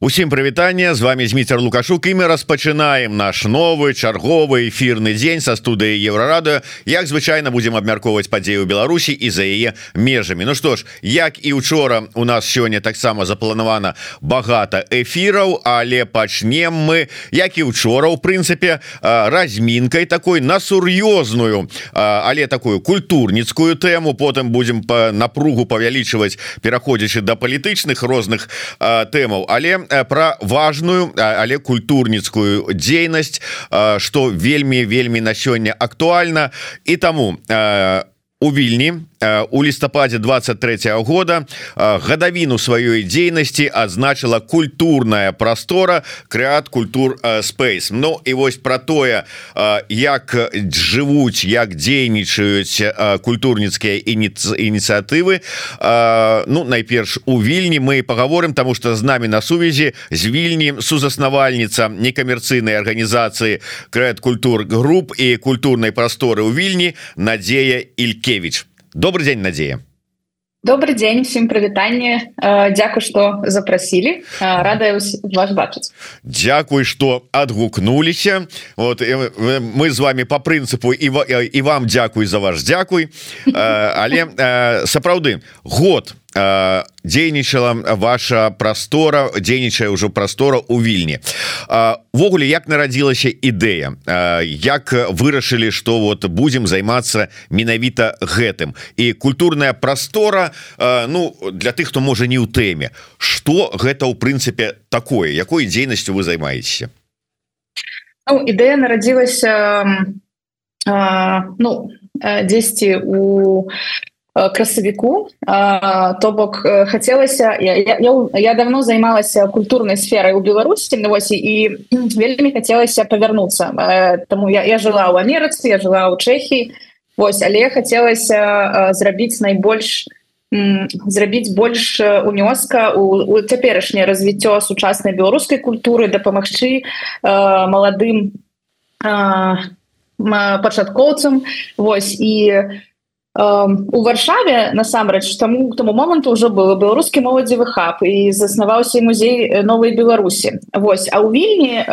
Усім прывітання з вами Зміцер лукашук і мы распачынаем наш новы чарговы эфирны дзень са студыі еўрарада як звычайна будзем абмяркоўваць падзею Беларусі і за яе межамі. Ну што ж як і учора у нас сёння таксама запланавана багата эфіраў але пачнем мы як і учора у прынцыпе размінкай такой на сур'ёзную але такую культурніцкую тэму. Потым будем по напругу павялічваць пераходзячы да палітычных розных тэмаў. Але про важную але культурніцкую дзейнасць что вельмі вельмі на сёння актуальна. І таму у вільні у лістападзе 23 -го года гадавіну сваёй дзейнасці адзначыла культурная прастора крэат культур space. Ну і вось про тое як жывуць як дзейнічаюць культурніцкія ініцыятывы Ну найперш у вільні мы паговорым тому что з нами на сувязі з вільні сузаснавальніца некамерцыйнай арганізацыі крэат культур груп і культурнай прасторы ў вільні Надзея Ількевич добрый день Надея. Добрый день всем прывітанне Дякую что запросили. Рада вас бачыць Дякуй что адгукнуліся вот мы з вами по прынцыпу і і вам дзякуй за ваш дзякуй але сапраўды год. у дзейнічала ваша прастора дзейнічае ўжо прастора у вільні. Ввогуле як нарадзілася ідэя? Як вырашылі что вот будем займацца менавіта гэтым? І культурная прастора Ну для тых хто можа не ў тэме что гэта ў прынцыпе такое? Якой дзейнасцю вы займаецеся? Ну, ідэя нарадзілася ну 10 у Э, красавіку то бок э, хацелася я, я, я давно займалася культурнай сферай у беларусі навосі і вельмі хацелася павярнуцца э, тому я, я жыла ў амерыцы я жыла ў чэхі Вось але хацелася зрабіць найбольш зрабіць больш унёска у цяперашняе развіццё сучаснай беларускай культуры дапамагчы маладым пачаткоўцам Вось і у варшаве насамрэч таму к тому моманту уже было беларускі моладзевы хаб і заснаваўся музей новой беларусі. Вось а у вільні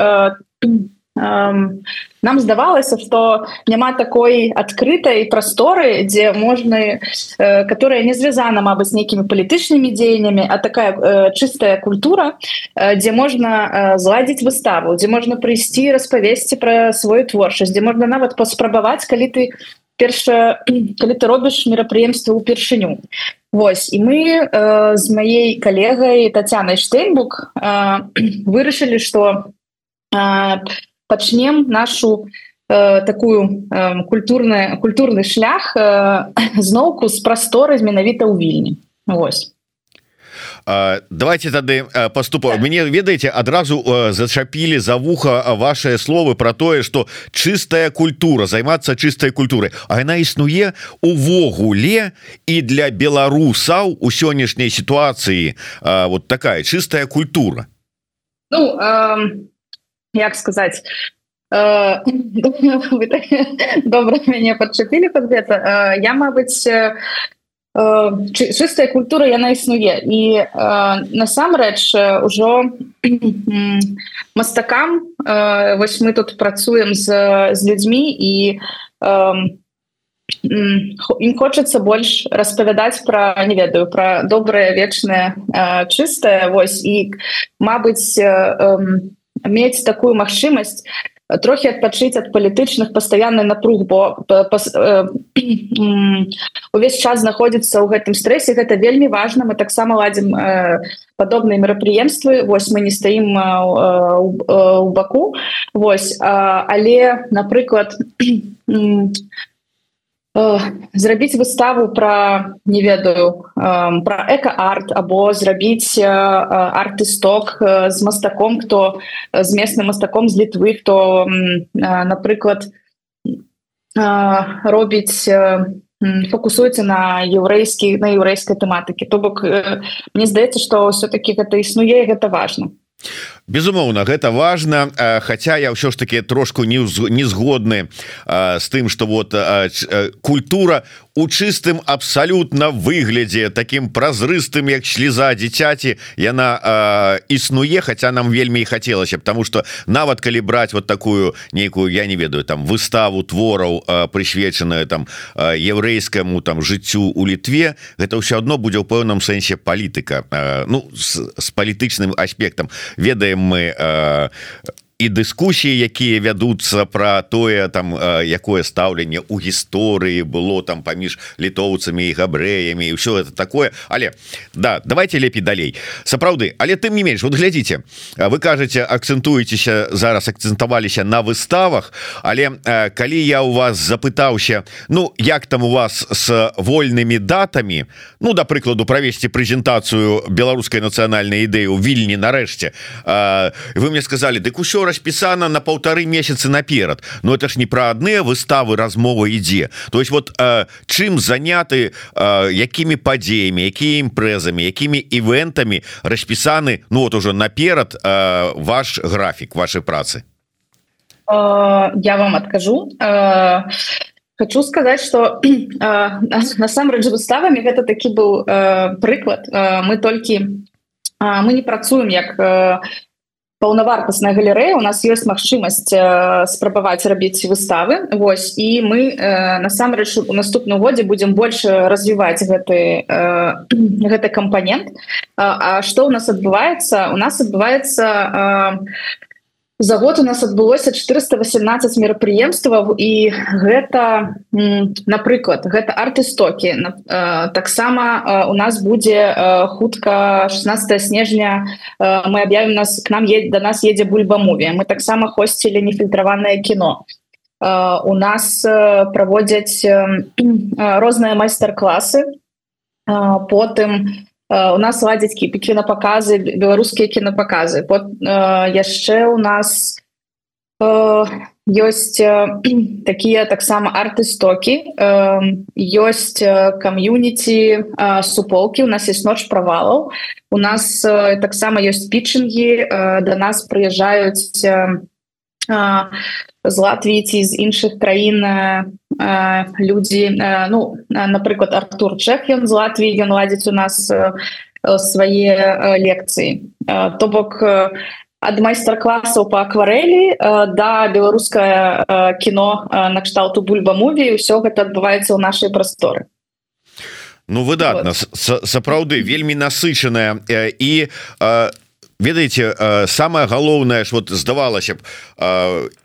нам здавалася что няма такой адкрытай прасторы дзе можна которая не звязана Мабыць нейкімі палітычнымі дзеяннямі а такая чыстая культура дзе можна зладзіць выставу дзе можна прыйсці распавесці пра сваю творчасць дзе можна нават паспрабаваць калі ты перша калі ты робіш мерапрыемства ўпершыню Вось і мы э, з маей калегай татяной штейнбук э, вырашылі что э, пачнем нашу э, такую э, культурная культурны шлях э, зноўку з прасторы менавіта ў вільні. Вось давайте тады поступа мне ведаеце адразу зачапілі за вуха ваши словы про тое что чыстая культура займацца чыстай культуры а яна існуе увогуле і для беларусаў у сённяшняй сітуацыі вот такая чыстая культура. Ну э, як сказать добра мяне подчапілі под гэта я Мабыць чыстая культура яна існуе і э, насамрэч ужо мастакам э, вось мы тут працуем з, з людзьмі і э, ім хочацца больш распавядаць пра не ведаю пра добрае вечнае э, чыстае вось і Мабыць э, э, мець такую магчымасць трохі адпачыць ад палітычных пастаянны напруг бо э, увесь час знаходзіцца ў гэтым стрэсе. Гэта вельмі важна. Мы таксама ладзім э, падобныя мерапрыемствы. Вось мы не стаім у баку. Вось але напрыклад зрабіць выставу про не ведаю про эко-арт або зрабіць артысток з мастаком хто з местным мастаком з літвы хто напрыклад робіць фокусуецца на еўрэйскі на еўрэйскай тэматыкі то бок мне здаецца што все-таки гэта існуе гэта важно безумоўна гэта важно Хаця я ўсё ж таки трошку не не згодны з тым что вот культура у чыстым абсалютна выглядзе таким празрыстым як шліза дзіцяці яна э, існуе Хаця нам вельмі і хацелася потому что нават калі браць вот такую нейкую я не ведаю там выставу твораў э, прысвечаную там э, еврейскаму там жыццю у літве гэта ўсё одно будзе ў пэўным сэнсе палітыка. Э, ну с, с палітычным аспектам ведаем мы э, і дыскусіі якія вядуцца про тое там якое стаўленне у гісторыі было там паміж літоўцамі і габрэямі все это такое. Але да давайте лепей далей. Сапраўды але тым не менш вот глядзіце вы кажаце акцэнтуецеся зараз акцэнтаваліся на выставах але калі я у вас запытаўся Ну як там у вас с вольнымі датамі Ну да прыкладу правесці прэзентацыю беларускай нацыянальнай ідэі у вільні нарэшце вы мне сказали дык усё распісана на полторы месяцы наперад. Но это ж не про адныя выставы размова ідзе то есть вот э, чым заняты э, якімі падзеямі якія імпрэзамі якімі івентамі распісаны ну вот уже наперад э, ваш графік вашай працы? Э, я вам откажу. Э... Хочу сказать что э, насамрэч выставамі гэта такі быў э, прыклад э, мы толькі э, мы не працуем як э, паўнавартасная галерэя у нас ёсць магчымасць э, спрабаваць рабіць выставы. Вось і мы э, насамрэч у наступным годзе будзем больш развіваць гэты э, гэты кампанент. А што ў нас адбываецца? У нас адбываецца у за год у нас адбылося 418 мерапрыемстваў і гэта напрыклад гэта арт-істокі э, таксама э, у нас будзе э, хутка 16 снежня мы аб'явім нас к нам е до нас едзе бульбамуве мы таксама хосцілі нефільтраванае кіно. У нас праводзяць розныя майстар-класы. Потым у у нас ладзяць кінапаказы беларускія кінапаказы яшчэ у нас ёсць такія таксама арт-істокі ёсць кам'юніці суполкі у нас есть ноч правалаў у нас таксама ёсць пітчынгі да нас прыязджаюць з Латвіі ці з іншых краін людзі ну напрыклад Артур Чэх ён з Латвіі ён ладзіць у нас свае лекцыі то бок ад майстар-класаў по акварэлі да беларускае кіно накшталту бульбамуві ўсё гэта адбываецца ў нашай прасторы. Ну выдатна. Вот. сапраўды вельмі насычаная. І ведаеце э, самое галоўнае ж вот здавалася б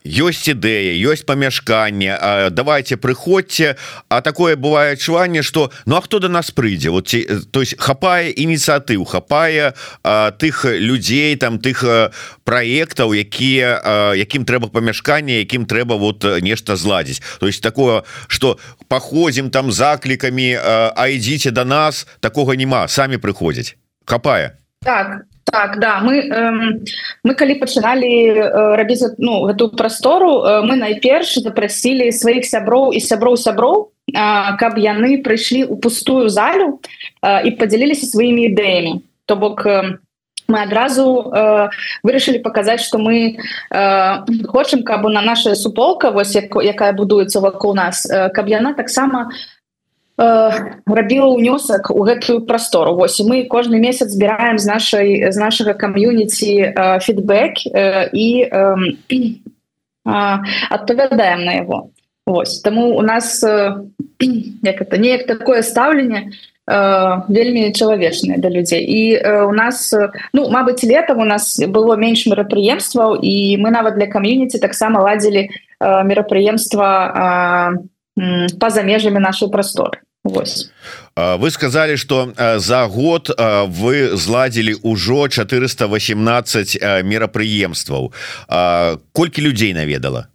ёсць ідэя ёсць памяшканне давайте прыходзьце. А такое бывае адчуванне что ну а хто до нас прыйдзе? Вот ці, то есть хапае ініцыятыў хапае тых людзей там тых праектаў якія якім трэба памяшканне якім трэба вот нешта зладзіць. То есть такое что паходзім там заклікамі а ідзіце до нас такого няма самі прыходзяць. Хапае. Так так да мы эм, мы калі пачыналі э, рабіць ну гэту прастору э, мы найперш запрасілі сваіх сяброў і сяброў сяброў э, каб яны прыйшлі у пустую залю э, і подзяліліся сваімі ідэямі то бок э, мы адразу э, вырашылі паказаць что мы э, хочам каб на наша суполка вось як, якая будуецца вакол нас э, каб яна таксама у рабіла ўнёсак у гэтую прастору Вось мы кожны месяц збіраем з нашай з нашага кам'юніці фідбэк і адпавядаем на яго. Вось таму у нас як это неяк такое стаўленне вельмі чалавечнае да людзей. І у нас ну Мабыць летом у нас было менш мерапрыемстваў і мы нават для кам'юніці таксама ладзілі мерапрыемства па-за межамі нашай прасторы Вось. вы сказали что за год вы зладзілі ўжо 418 мерапрыемстваў колькі людзей наведала?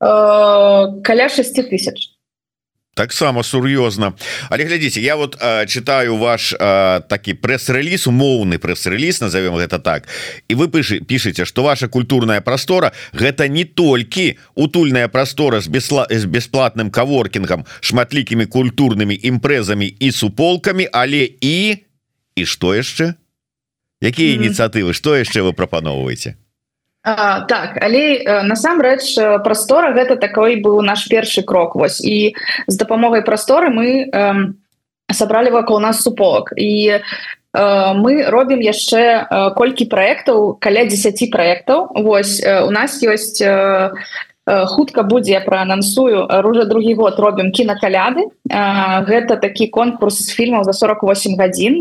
Каля 6 тысяч таксама сур'ёзна. Але глядзіце я вот а, читаю ваш а, такі прэс-рэліз умоўны прэс-рэліз назовем гэта так. І вы пышы пішаце что ваша культурная прастора гэта не толькі утульная прастора з бесла з бесплатным каворкінгам шматлікімі культурнымі імпрэзамі і суполкамі але і і что яшчэ? Якія ініцыятывы что яшчэ вы прапаноўваеце А, так але насамрэч прастора гэта такой быў наш першы крок вось. І з дапамогай прасторы мы сабралі вакол нас суполак. І мы робім яшчэ колькі праектаў каля 10 праектаў. Вось у нас ёсць хутка будзе праанансую ружа другі год робім кінакаляды гэта такі конкурс фільмаў за 48 гадзін.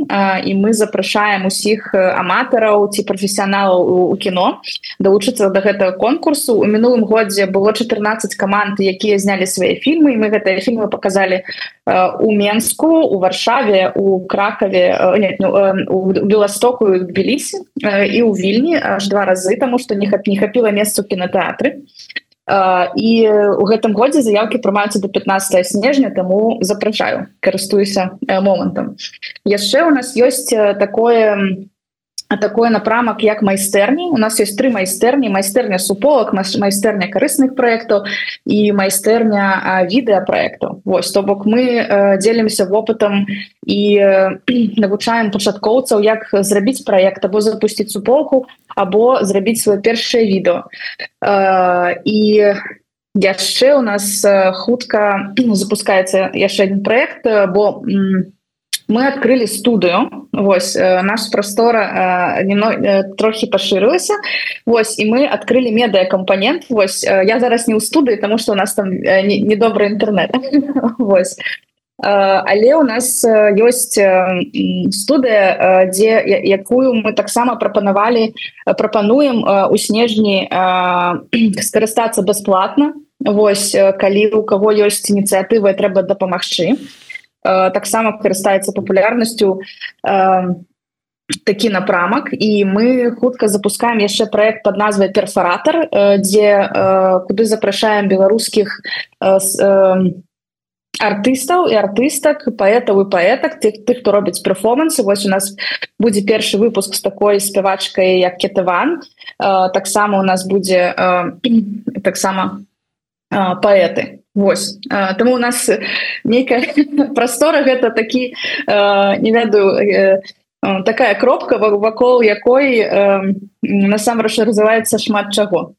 І мы запрашаем усіх аматараў ці прафесіяналаў у кіно далучыцца да гэтага конкурсу. У мінулым годзе было 14 каманд якія знялі свае фільмы мы гэтыя фільмы показалі у менску у варшаве у кракаве ну, у беластоку тбілісі і ў вільні аж два разы таму што не хап не хапіла месцу кінотэатры і у гэтым годзе заявкі прымаюцца до 15 снежня таму запрашаю карыстуюся момантам. Яшчэ у нас ёсць такое такое напрамак як майстэрні у нас есть тры майстэрні майстэрня суполак майстэрня карысных проектаў і майстэрня відэапраектаў Вось то бок мы дзелімся вопытам і навучаем пачаткоўцаў як зрабіць проект або запусціць суполку або зрабіць свое першае відэо. І яшчэ у нас хутка запускаецца яшчэ один проект бо у мы открыли студыю Вось наш прастора немно трохі пашырылася Вось і мы открыли медыа кампанент Вось я зараз не ў студыі тому что у нас там недобры інтэрнет Вось. Але у нас ёсць студыя дзе якую мы таксама прапанавалі прапануем у снежні скарыстацца бясплатна Вось калі у кого ёсць ініцыятывы трэба дапамагчы таксама карыстаецца папулярнасцю такі напрамак і мы хутка запускаем яшчэ проект под назвай перфоратор дзе куды запрашаем беларускіх артыстаў і артыстак паэтаў і паэтак тых тых хто робіць перформансы. Вось у нас будзе першы выпуск з такой спявачкай як кетыван таксама у нас будзе таксама паэты Вось. Таму у нас нейкая прастора гэта такі не ведаю такая кропка вакол якой насамрэч развіваецца шмат чаго.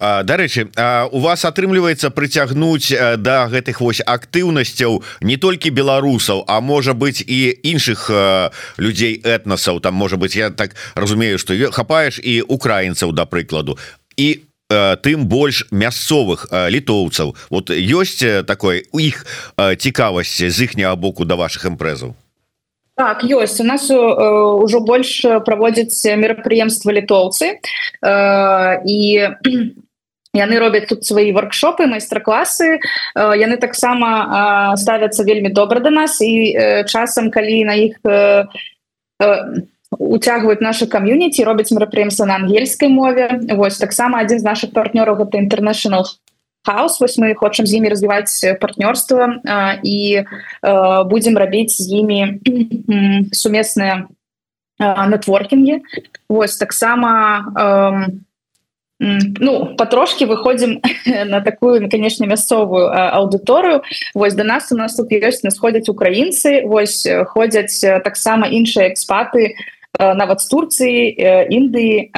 Дарэчы у вас атрымліваецца прыцягнуць да гэтых вось актыўнасцяў не толькі беларусаў а можа быть і іншых людзей этнасаў. Там можа быть я так разумею что хапаеш і украінцаў да прыкладу. І тым больш мясцовых літоўцаў. Вот ёсць такой у іх цікавасць з іхняга боку да ваших імпрэзаў? Так, ёсць. У нас ўжо больш праводзяць мерапрыемства літоўцы. І яны робяць тут свае воркшопы майстар-класы. Яны таксама ставяцца вельмі добра да нас. І часам калі на іх уцягваюць наша кам'юніці робяць мерапрыемства на ангельскай мове. Вось таксама адзін з наших партнёраў гэта international хаос вось мы хочам з імі развіваць партнёрства і будзем рабіць з імі сумесныя нетворкінгі. Вось таксама ну потрошки выходзім на такую конечно мясцовую аўдыторыю. Вось до нас у нас тут ёсць нас ходзяць украінцы Вось ходзяць таксама іншыя экспаты нават з Турцыі Індыі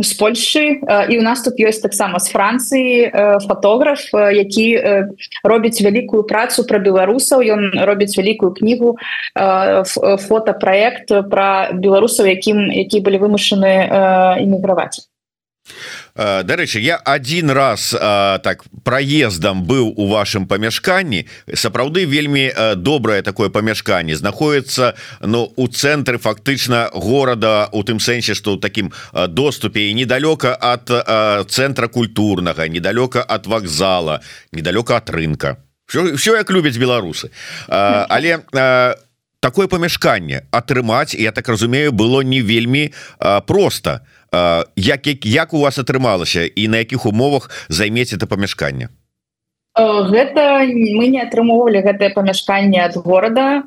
з Польшы і у нас тут ёсць таксама з Францыі фотограф які робіць вялікую працу пра беларусаў ён робіць вялікую кнігу фотапраект пра беларусаў якім які былі вымушаны эміграваць Дарэчы я один раз а, так проездом быў у вашем памяшканні сапраўды вельмі добрае такое памяшканне знаходіцца ну, у цэнтры фактычна города у тым сэнсе что таким доступе і недалёка от цэнтра культурнага недалёка от вокзала недалёка от рынка. Все, все як любяць беларусы а, але у такое памяшканне атрымаць я так разумею было не вельмі просто як як у вас атрымалася і на якіх умовах займець это памяшканне? Гэта мы не атрымоўвалі гэтае памяшканне ад горада.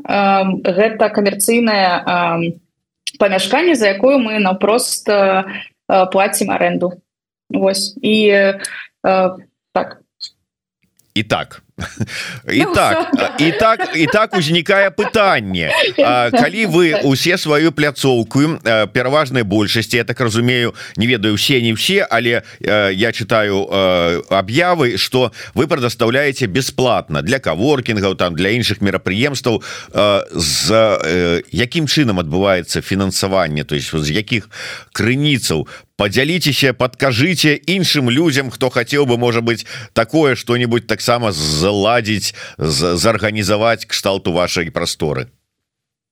Гэта камерцыйнае памяшканне за якую мы наўпрост плацім аренду Вось. І так. І так і так і так і так узнікае пытанне калі вы усе сваю пляцоўку пераважнай большасці я так разумею не ведаю все не все але я читаю аб'явы что вы предоставляете бесплатно для каворкінгаў там для іншых мерапрыемстваў. З якім чынам адбываецца фінансаванне? То есть з якіх крыніцаў подзяліцеся подкажите іншым людям хто хотел бы может быть такое что-нибудь таксама заладзіць зарганізаваць кшталту вашай прасторы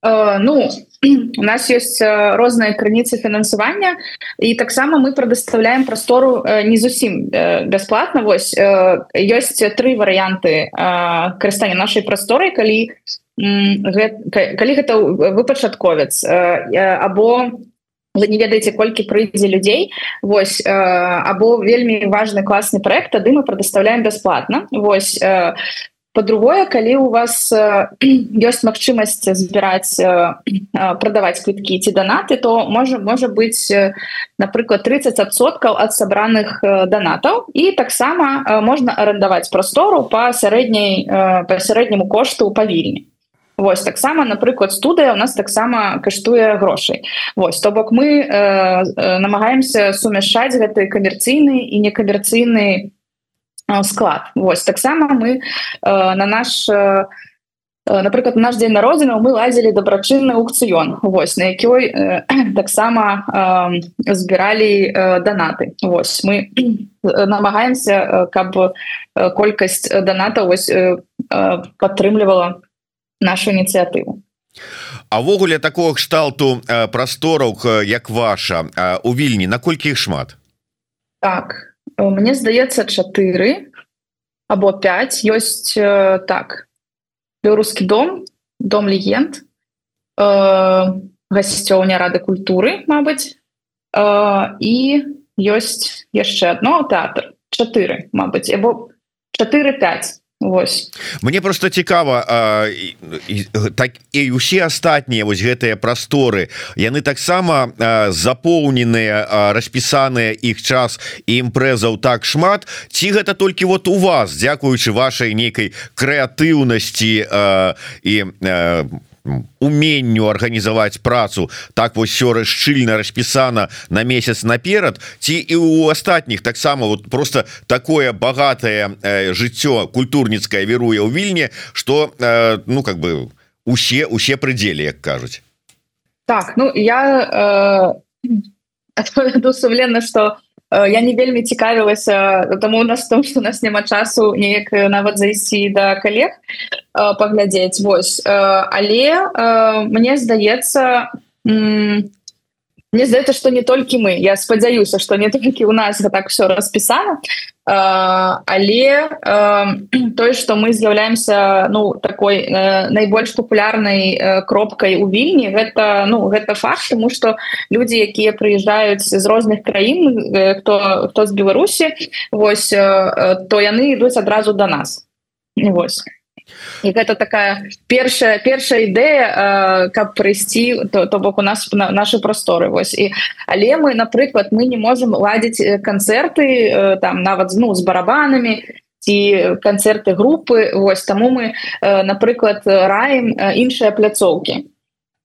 э, ну у нас есть э, розныя крыніцы фінансавання і таксама мы предоставляем прастору э, не зусім бясплатна Вось ёсць тры варыянты карыстання нашай прасторы калі калі гэта выпачатковец або вы не ведаеце колькі прыйдзе людзей Вось э, або вельмі важны класны проект тады мы предоставляем бясплатна. Вось э, по-другое калі у вас э, ёсць магчымасць збіраць э, э, прадаваць квіткі ці данаты то можа можа быць э, напрыклад 30соткаў ад сабраных э, данатаў і таксама э, можна арендаваць прастору по сярэдняй э, па сярэдняму кошту павільні Вось таксама напрыклад студыя у нас таксама каштуе грошай. Вось то бок мы э, э, намагаемся сумяшчаць гэты камерцыйны і некамерцыйны э, склад. Вось таксама мы э, на наш э, э напрыклад наш дзень народзіна мы лазілі дабрачынны аукцыён. Вось на якой э, таксама э, збіралі э, данаты. Вось мы намагаемся э, каб э, колькасць даната вось э, э, падтрымлівала нашу ініцыятыву увогуле такого кшталту э, прастораў як ваша у вільні наколькі іх шмат? Так мне здаецца 4 або 5 ёсць так беларускі дом дом легенд гасцёўня рады культуры Мабыць і ёсць яшчэ одно тэатр. 4 Мабыць або 4-5 Вось. Мне просто цікава так і усе астатнія вось гэтыя прасторы яны таксама запоўненыя распісаныя іх час і імпрэзаў так шмат ці гэта толькі вот у вас дзякуючы вашай нейкай крэатыўнасці і уменню арганізаваць працу. Так вось сёры шчыльна распісана на месяц наперад. Ці і у астатніх таксама вот просто такое багатае э, жыццё культурніцкае веруе ў вільне что э, ну как бы усе усе прыдзелі як кажуць. Так ну я э, сумленно что у я не вельмі цікавілася тому у нас том что у нас няма часу неяк нават зайсці да калег э, паглядзець. Вось э, але мне здаецца мне здаецца что не толькі мы. Я спадзяюся что не толькі у нас так все распісана але тое что мы з'яўляемся ну такой найбольш популярнай кропкай у вільні гэта ну гэта факт тому что люди якія прыязджаюць з розных краін хто хто з беларусі Вось то яны ідуць адразу до нас. Вось і гэта такая першая першая ідэя каб прыйсці то, то бок у нас на наши прасторы вось. І але мы напрыклад мы не можем ладзіць канцэрты там нават ну з барабанамі ці канцэрты групы вось. Таму мы напрыклад раем іншыя пляцоўкі.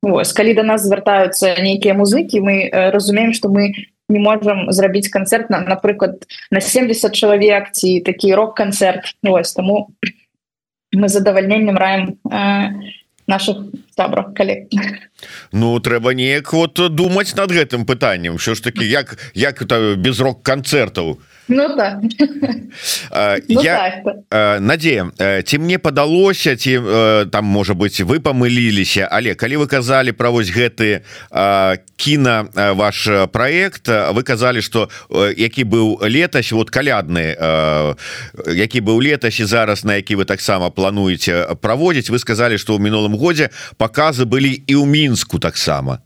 Вось. Калі до нас звяртаюцца нейкія музыкі мы разумеем что мы не можем зрабіць канцэрт на напрыклад на 70 чалавек ці такі рок-канцэрт. Вось. Таму у мы задавальненнем раем э, наших сябрах калег Ну трэба неяк вот думаць над гэтым пытаннем що ж таки як як это без рок-канцэртаў ну, да. ну, я так. Надея ці мне падалося ці там можа быть вы памыліліся але калі вы казалі пра вось гэты кіна ваш проект вы казалі что які быў летась вот калядны які быў летась і зараз на які вы таксама плануеце праводзіць вы сказали что ў мінулым годзе показы былі і ў мінску таксама.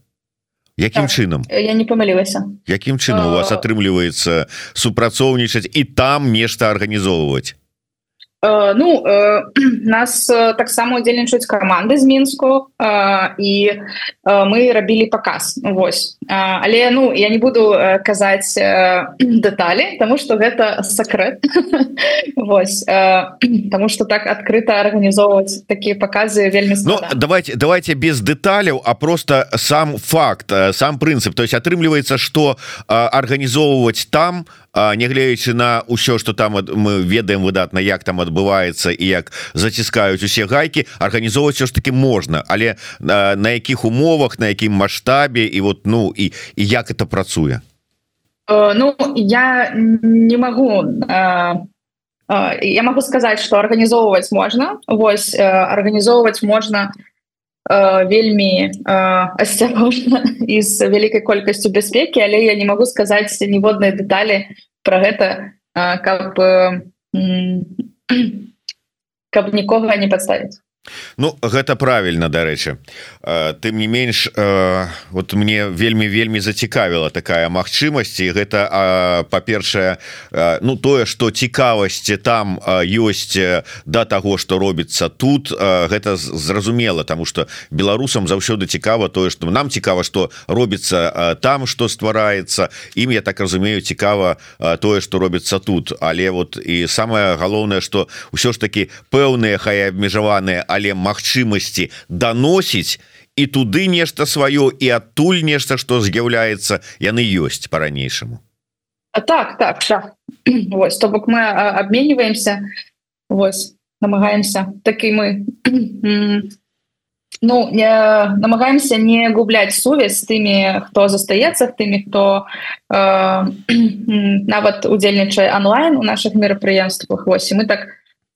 Якім так, чынам? я не памылілася. Якім чынам у вас атрымліваецца супрацоўнічаць і там нешта арганізоўваць ну э, нас э, таксама удзельнічаюць каманды з мінску і мы рабілі паказ Вось але ну я не буду казаць дэталі тому что гэта сакрэт Вось потому что так адкрыта арганізоўваць такія показы вельмі ну, давайте давайте без дэталяў а просто сам факт сам прынцып то есть атрымліваецца что арганізоўваць там нягледзячы на ўсё что там мы ведаем выдатна як там адбываецца і як заціскаюць усе гайкі арганізоўваць все ж таки можна. Але на, на якіх умовах на якім маштабе і вот ну і і як это працуе? Э, Ну я не могу э, э, я могу сказать что арганізоўваць можна Вось арганізоўваць можна вельмі асцярожна і з вялікай колькасцю бяспекі але я не могу сказаць ніводныя дэталі про гэта каб каб нікога не падставіць Ну гэта правильно дарэчы. Тым не менш вот мне вельмі вельмі зацікавіла такая магчымасць і гэта па-першае ну тое что цікавасці там ёсць да таго что робіцца тут гэта зразумела тому что беларусам заўсёды цікава тое что нам цікава что робіцца там что ствараецца. Ім я так разумею цікава тое что робіцца тут. Але вот і самое галоўнае что ўсё ж таки пэўныя хай абмежаваныя але магчымасці даносіць і туды нешта сваё і адтуль нешта што з'яўляецца яны ёсць по-ранейшаму так так так Вось то бок мы обмениваемся Вось намагаемся. Так і мы. Ну не намагаемся не губляць сувязь тымі хто застаецца тымі хто э, нават удзельнічае онлайн у наших мерапрыемствах. Восьось мы так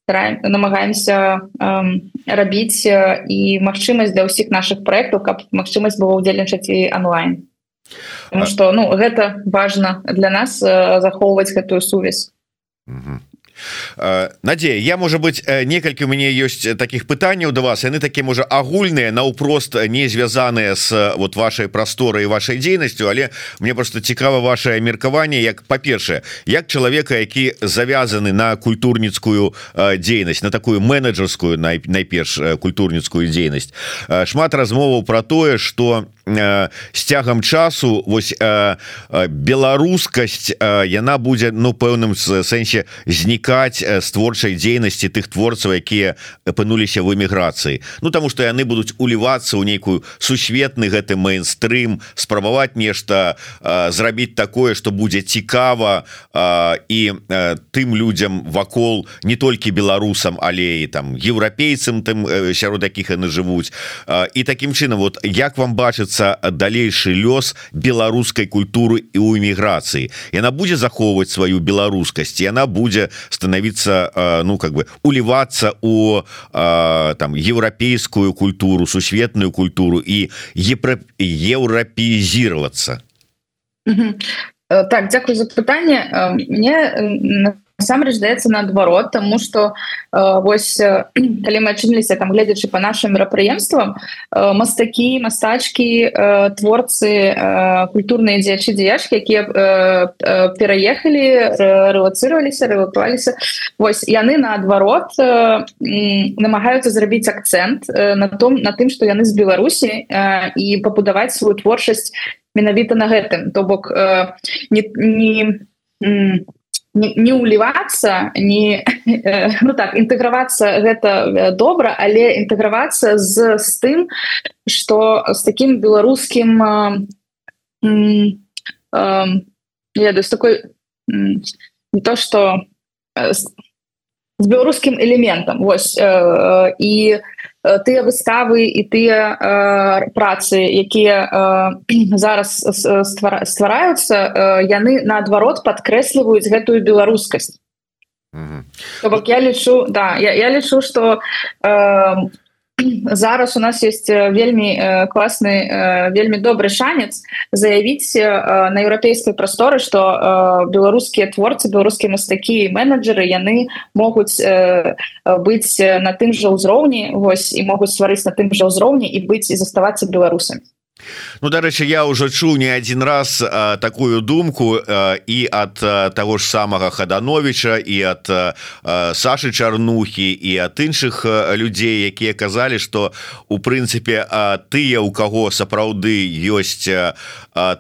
не намагаемся эм, рабіць і магчымасць для ўсіх наших проектаў каб магчымасць было удзельнічаць і онлайн. Что ну гэта важно для нас э, захоўваць гэтую сувязь Надея я можа быть некалькі у мяне ёсць таких пытанняў до вас яны такі можа агульныя наўпрост не звязаныя с вот вашай прасторы і вашай дзейнасцю але мне просто цікава ваше меркаванне як па-першае як чалавека які завязаны на культурніцкую дзейнасць на такую менеджерскую най найперш культурніцкую дзейнасць. Шмат размоваў про тое что с цягам часу вось беларускасць яна будзе ну пэўным сэнсе знікаць з творчай дзейнасці тых творцаў якія апынуліся в эміграцыі. Ну таму что яны будуць улівацца ў нейкую сусветны гэты мейнстрым спрабаваць нешта зрабіць такое что будзе цікава і тым людям вакол не толькі беларусам але і там еўрапейцам тым сярод якіх яны жывуць. І таким чынам вот як вам бачыцца становіцца далейшы лёс беларускай культуры і ў эміграцыі яна будзе захоўваць сваю беларускасць яна будзе становіцца ну как бы улівацца у там еўрапейскую культуру сусветную культуру і еўрапеізироваться так дзякую за пытанне мне насамрэч здаецца наадварот тому что э, вось э, калі мы адчыніліся там гледзячы по нашим мерапрыемствам э, мастакі мастачки э, творцы э, культурныя дзеячы дзеячки якія э, э, пераехалі рэлацыраваліся рэлакваліся Вось яны наадварот э, намагаюцца зрабіць акцент э, на том на тым что яны з Беларусі э, і пабудаваць сваю творчасць менавіта на гэтым. То бок э, не не не, не улівацца не э, ну так інтэгравацца гэта э, добра але інтэгравацца з з тым что з таким беларускім ведаю з такой не то что з беларускім элементам Вось і у тыя выставы і тыя э, працы якія э, зараз ствараюцца э, яны наадварот падкрэсліваюць гэтую беларускасць mm -hmm. я лічу да я, я лічу что э, зараз у нас есть вельмі класны вельмі добры шанец заявіць на еўрапейскай прасторы что беларускія творцы беларускія мастакі менеджеры яны могуць быць на тым жа ўзроўні Вось і могуць стварыць на тым жа ўзроўні і быць і заставацца беларусамі Ну дарэчы я уже чуў не один раз а, такую думку а, і от того ж самого хадановича і от Саши чарнухи і от іншых людзей якія казалі что у прынцыпе тыя у кого сапраўды ёсць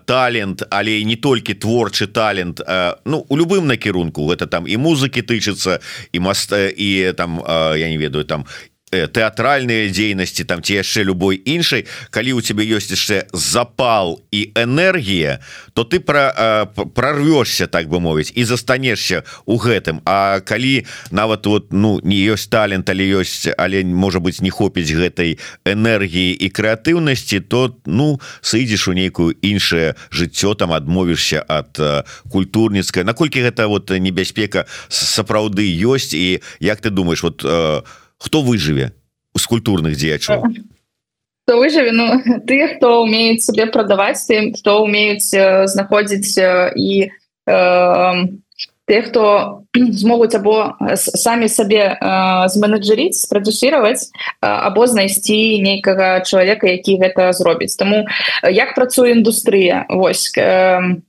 талент але не толькі творчы талент Ну у любым накірунку это там і музыкі тычыцца і маста і там я не ведаю там тэатральныя дзейнасці там ці яшчэ любой іншай калі у тебе ёсць яшчэ запал і энергія то ты пра э, прорвешься так бы мовіць і застанешся у гэтым. А калі нават вот ну не ёсць талент але ёсць але можа быть не хопіць гэтай энергіі і крэатыўнасці то ну сыдзеш у нейкую іншае жыццё там адмовішся ад э, культурніцкая наколькі гэта вот небяспека сапраўды ёсць і як ты думаешь вот у хто выжыве з культурных дзеячаў хто выжыве Ну ты хто умеюць сабе прадаваць тым хто умеюць знаходзіць і э, те хто змогуць або самі сабе зменеджеріць прадюсировать або знайсці нейкага чалавека які гэта зробіць Таму як працуе індустрыя Вось э,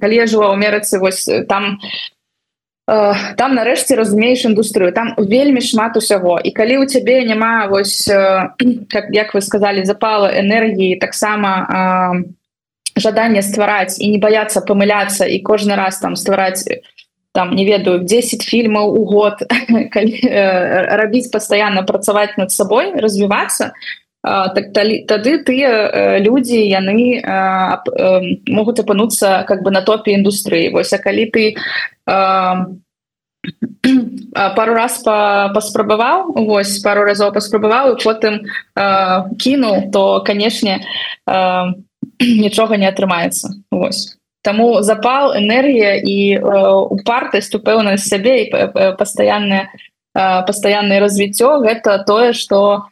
калі я жыла ў Амерыцы вось там у Э, там нарэшце разумееш індустрыю там вельмі шмат усяго. І калі у цябе няма вось э, как як вы сказали запала энергіі таксама э, жаданне ствараць і не баяцца памыляцца і кожны раз там ствараць там не ведаю 10 фільмаў у год рабіць пастаянна працаваць над сабой развівацца так тады тыя людзі яны могуць апынуцца как бы на топе індустрыі. Вось а калі ты пару раз паспрабаваў вось пару разоў паспрабаваў і потым кінуў то канешне нічога не атрымаецца. Вось. Таму запал энергія і упартасць упэўнасць сябе і пастаяннае пастаяннае развіццё гэта тое што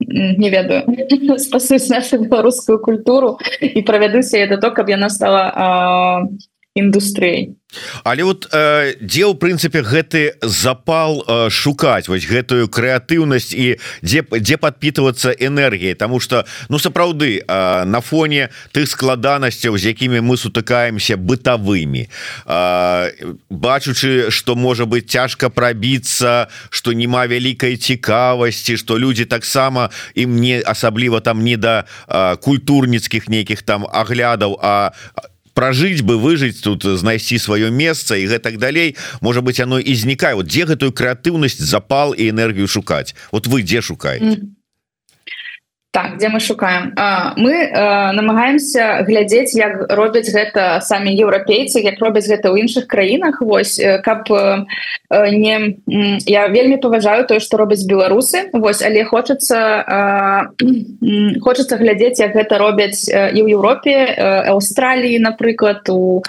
не ведаю. Спасуць нашу беларускую культуру і правядуся я да то каб яна стала індустрыяй але вот э, дзе ў прынцыпе гэты запал э, шукаць? Вось гэтую крэатыўнасць і дзе дзе подпитывацца энергіяй? Тому что ну сапраўды э, на фоне тых складанасцяў з якімі мы сутыкаемся бытавымі э, бачучы что можа быть цяжка прабіцца что няма вялікай цікавасці что люди таксама ім не асабліва там не да э, культурніцкіх нейкіх там аглядаў а прожить бы выжить тут знайсці сваё месца і гэтак далей. Может быть оно і знікае вот дзе гэтую крэатыўнасць запал і энергію шукаць вот вы дзе шукаете? Mm -hmm так где мы шукаем? Мы э, намагаемся глядзець як робяць гэта самі еўрапейцы як робяць гэта ў іншых краінах. Вось каб э, не я вельмі паважаю тое что робяць беларусы. Вось але хочацца э, хочацца глядзець як гэта робяць і ў Еўропе Аўстраліі напрыклад у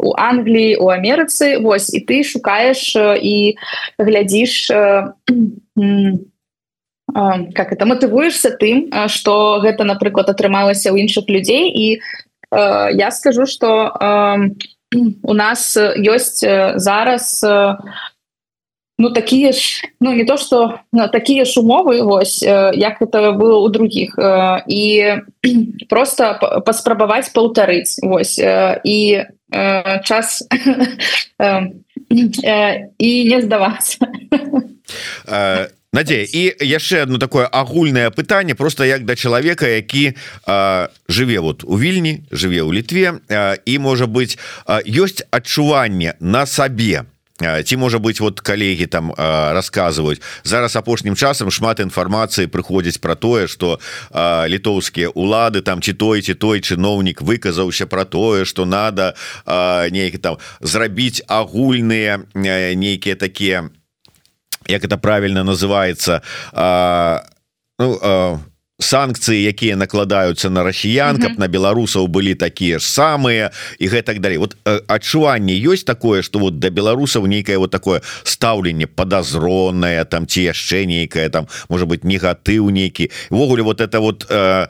у Англіі у Амерыцы. Вось і ты шукаеш і глядзіш у как это матывуешься тым что гэта напрыклад атрымалася ў іншых людзей. І э, я скажу что э, у нас ёсць зараз ну такие ж ну не то что ну, такие ж умовы вось як это было у других і просто паспрабаваць паўтарыць Вось і час і не здавацца Надзея і яшчэ одно такое агульнае пытанне просто як да чалавека які а, жыве вот у вільні жыве ў літве а, і можа быть а, ёсць адчуванне на сабе. Ці можа быть вот калегі там рассказываюць зараз апошнім часам шмат інфармацыі прыходзіць про тое что літоўскія улады там ці той ці той чыноўнік выказаўся про тое что надо нейкі там зрабіць агульныя нейкія такія як это правильно называется а, ну, а, санкцыі якія накладаюцца на расіян каб на беларусаў былі такія ж самыя і гэтак далей. Вот адчуванне ёсць такое что вот да беларусаў нейкае вот такое стаўленне подазронное там ці яшчэ нейкае там может быть негатыў нейкі. Ввогуле вот это вот э,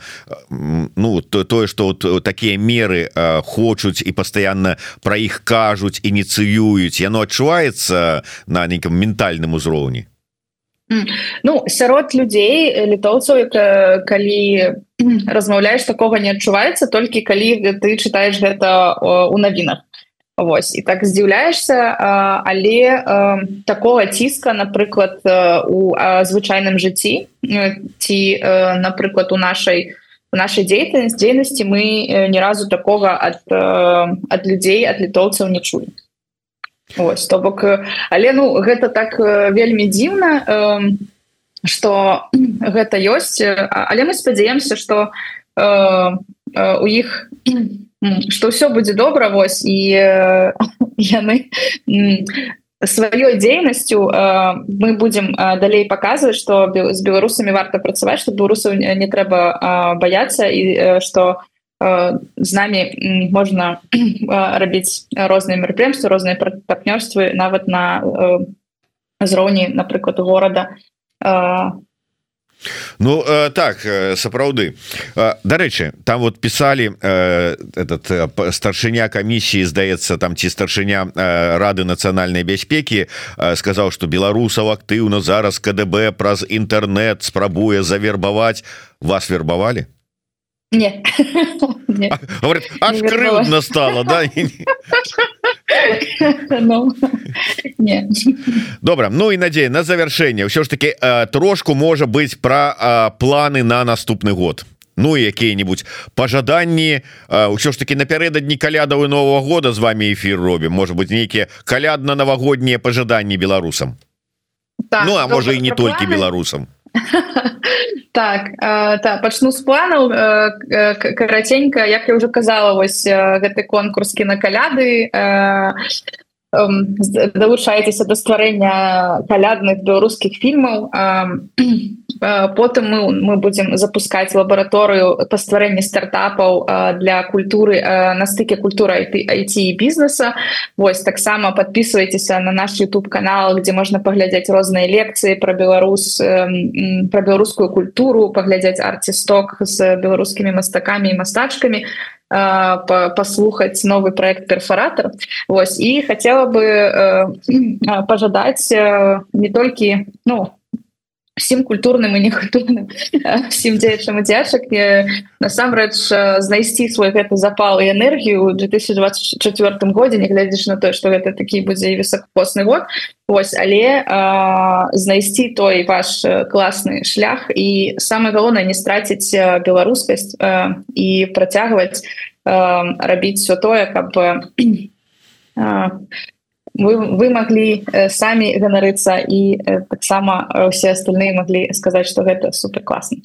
ну то тое что вот такія меры э, хочуць і пастаянна про іх кажуць ініцыююць яно адчуваецца на нейкім ментальным узроўні Ну сярод людзей літоўцаў это калі размаўляеш такога не адчуваецца толькі калі ты чытаеш гэта у навінах. Вось і так здзіўляешься але такого ціска напрыклад у звычайным жыцці ці напрыклад у нашай у нашай дзейнасць дзейнасці мы ні разу такога ад ад людзей ад літоўцаў не чулі Ось, то бок але ну гэта так вельмі дзіўна что гэта ёсць. Але мы спадзяемся что у іх что ўсё будзе добра вось і яны сваёй дзейнасцю мы будем далей паказваць что з беларусамі варта працаваць что беларусаў не трэба баяцца і что у з намі можна рабіць розныя мерапрыемствы розныя партнёрствы нават на зроўні напрыклад горада Ну так сапраўды дарэчы там вот писали этот старшыня камісіі здаецца там ці старшыня рады нацыянальнай бяспекі сказаў что беларусаў актыўна зараз КДБ праз інтэрнет спрабуе завербаваць вас вербавалі Не. Не. Говорит, аж не крыўдна стало, да? ну, не. Добра, ну і надзея на завяршэнне ўсё ж таки э, трошку можа быць пра э, планы на наступны год. Ну якія-нибудь пажаданні ўсё ж таки напярэдадні калядавы нового года. З вами эфир робім может быть нейкія калядна-навагоднія пажаданні беларусам так, Ну а можа і не толькі беларусам так э, так пачну з планаў э, караценька як я уже казала вось гэты конкурс кінакаляды далучаецеся да стварэння калядных беларускіх фільмаў потым мы мы будзем запускаць лабараторыю па стварэнні стартапаў для культуры на стыке культура IT бізнеса Вось таксама подписывайтеся на наш YouTube канал где можна паглядзець розныя лекцыі про Беларус про беларускую культуру паглядзець арцісток з беларускімі мастакамі і мастачкамі послухаць новый проект перфоратор. Вось і хотела бы э, пожадаць э, не толькі ну всім культурным і некультурным всім дзеячам дзяшак насамрэч знайсці свой гэты запал і энергію у 2024 годзе не глядзяш на тое что гэта такі будзе высокопосны год. Ось але знайсці той ваш класны шлях і самое галоўнае не страціць беларускасць і працягваць рабіць все тое каб вы, вы могли э, самі ганарыцца і э, таксама все остальные могли сказаць что гэта супер класна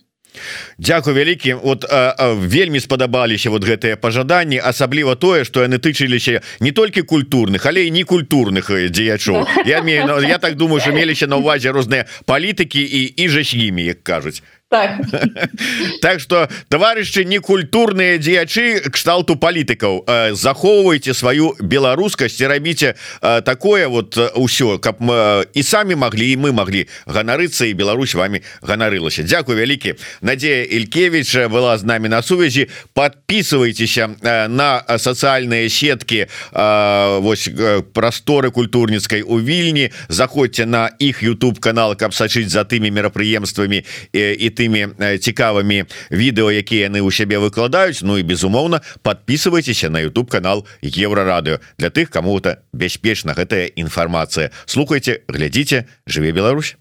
Дякую вялікі вот а, а, вельмі спадабаліся вот гэтыя пажаданні асабліва тое что яны тычыліся не толькі культурных але і не культурных дзеячоў. Я имею я так думаю что меліся на увазе розныя палітыкі і і жа з імі як кажуць так. Так что товарищи некультурные дзеячы кшталту палітыкаў захоўвайте сваю беларускасць і рабіце такое вот ўсё каб мы і самі могли і мы могли. Ганарыцца і Беларусь вами ганарылася Дякую вялікі Надея Илькевич была з нами на сувязі подписывайтеся на социальные сетки Вось просторы культурніцкай у вільні заходзьте на іх YouTube канал каб сачыць за тымі мерапрыемствамі і тымі цікавымі відэо якія яны ў сябе выкладаюць Ну і безумоўна подписывайтеся на YouTube канал еврорадыо для тых кому-то бяспечна гэтая інфармацыя слухайте глядзіце жыве Беларусь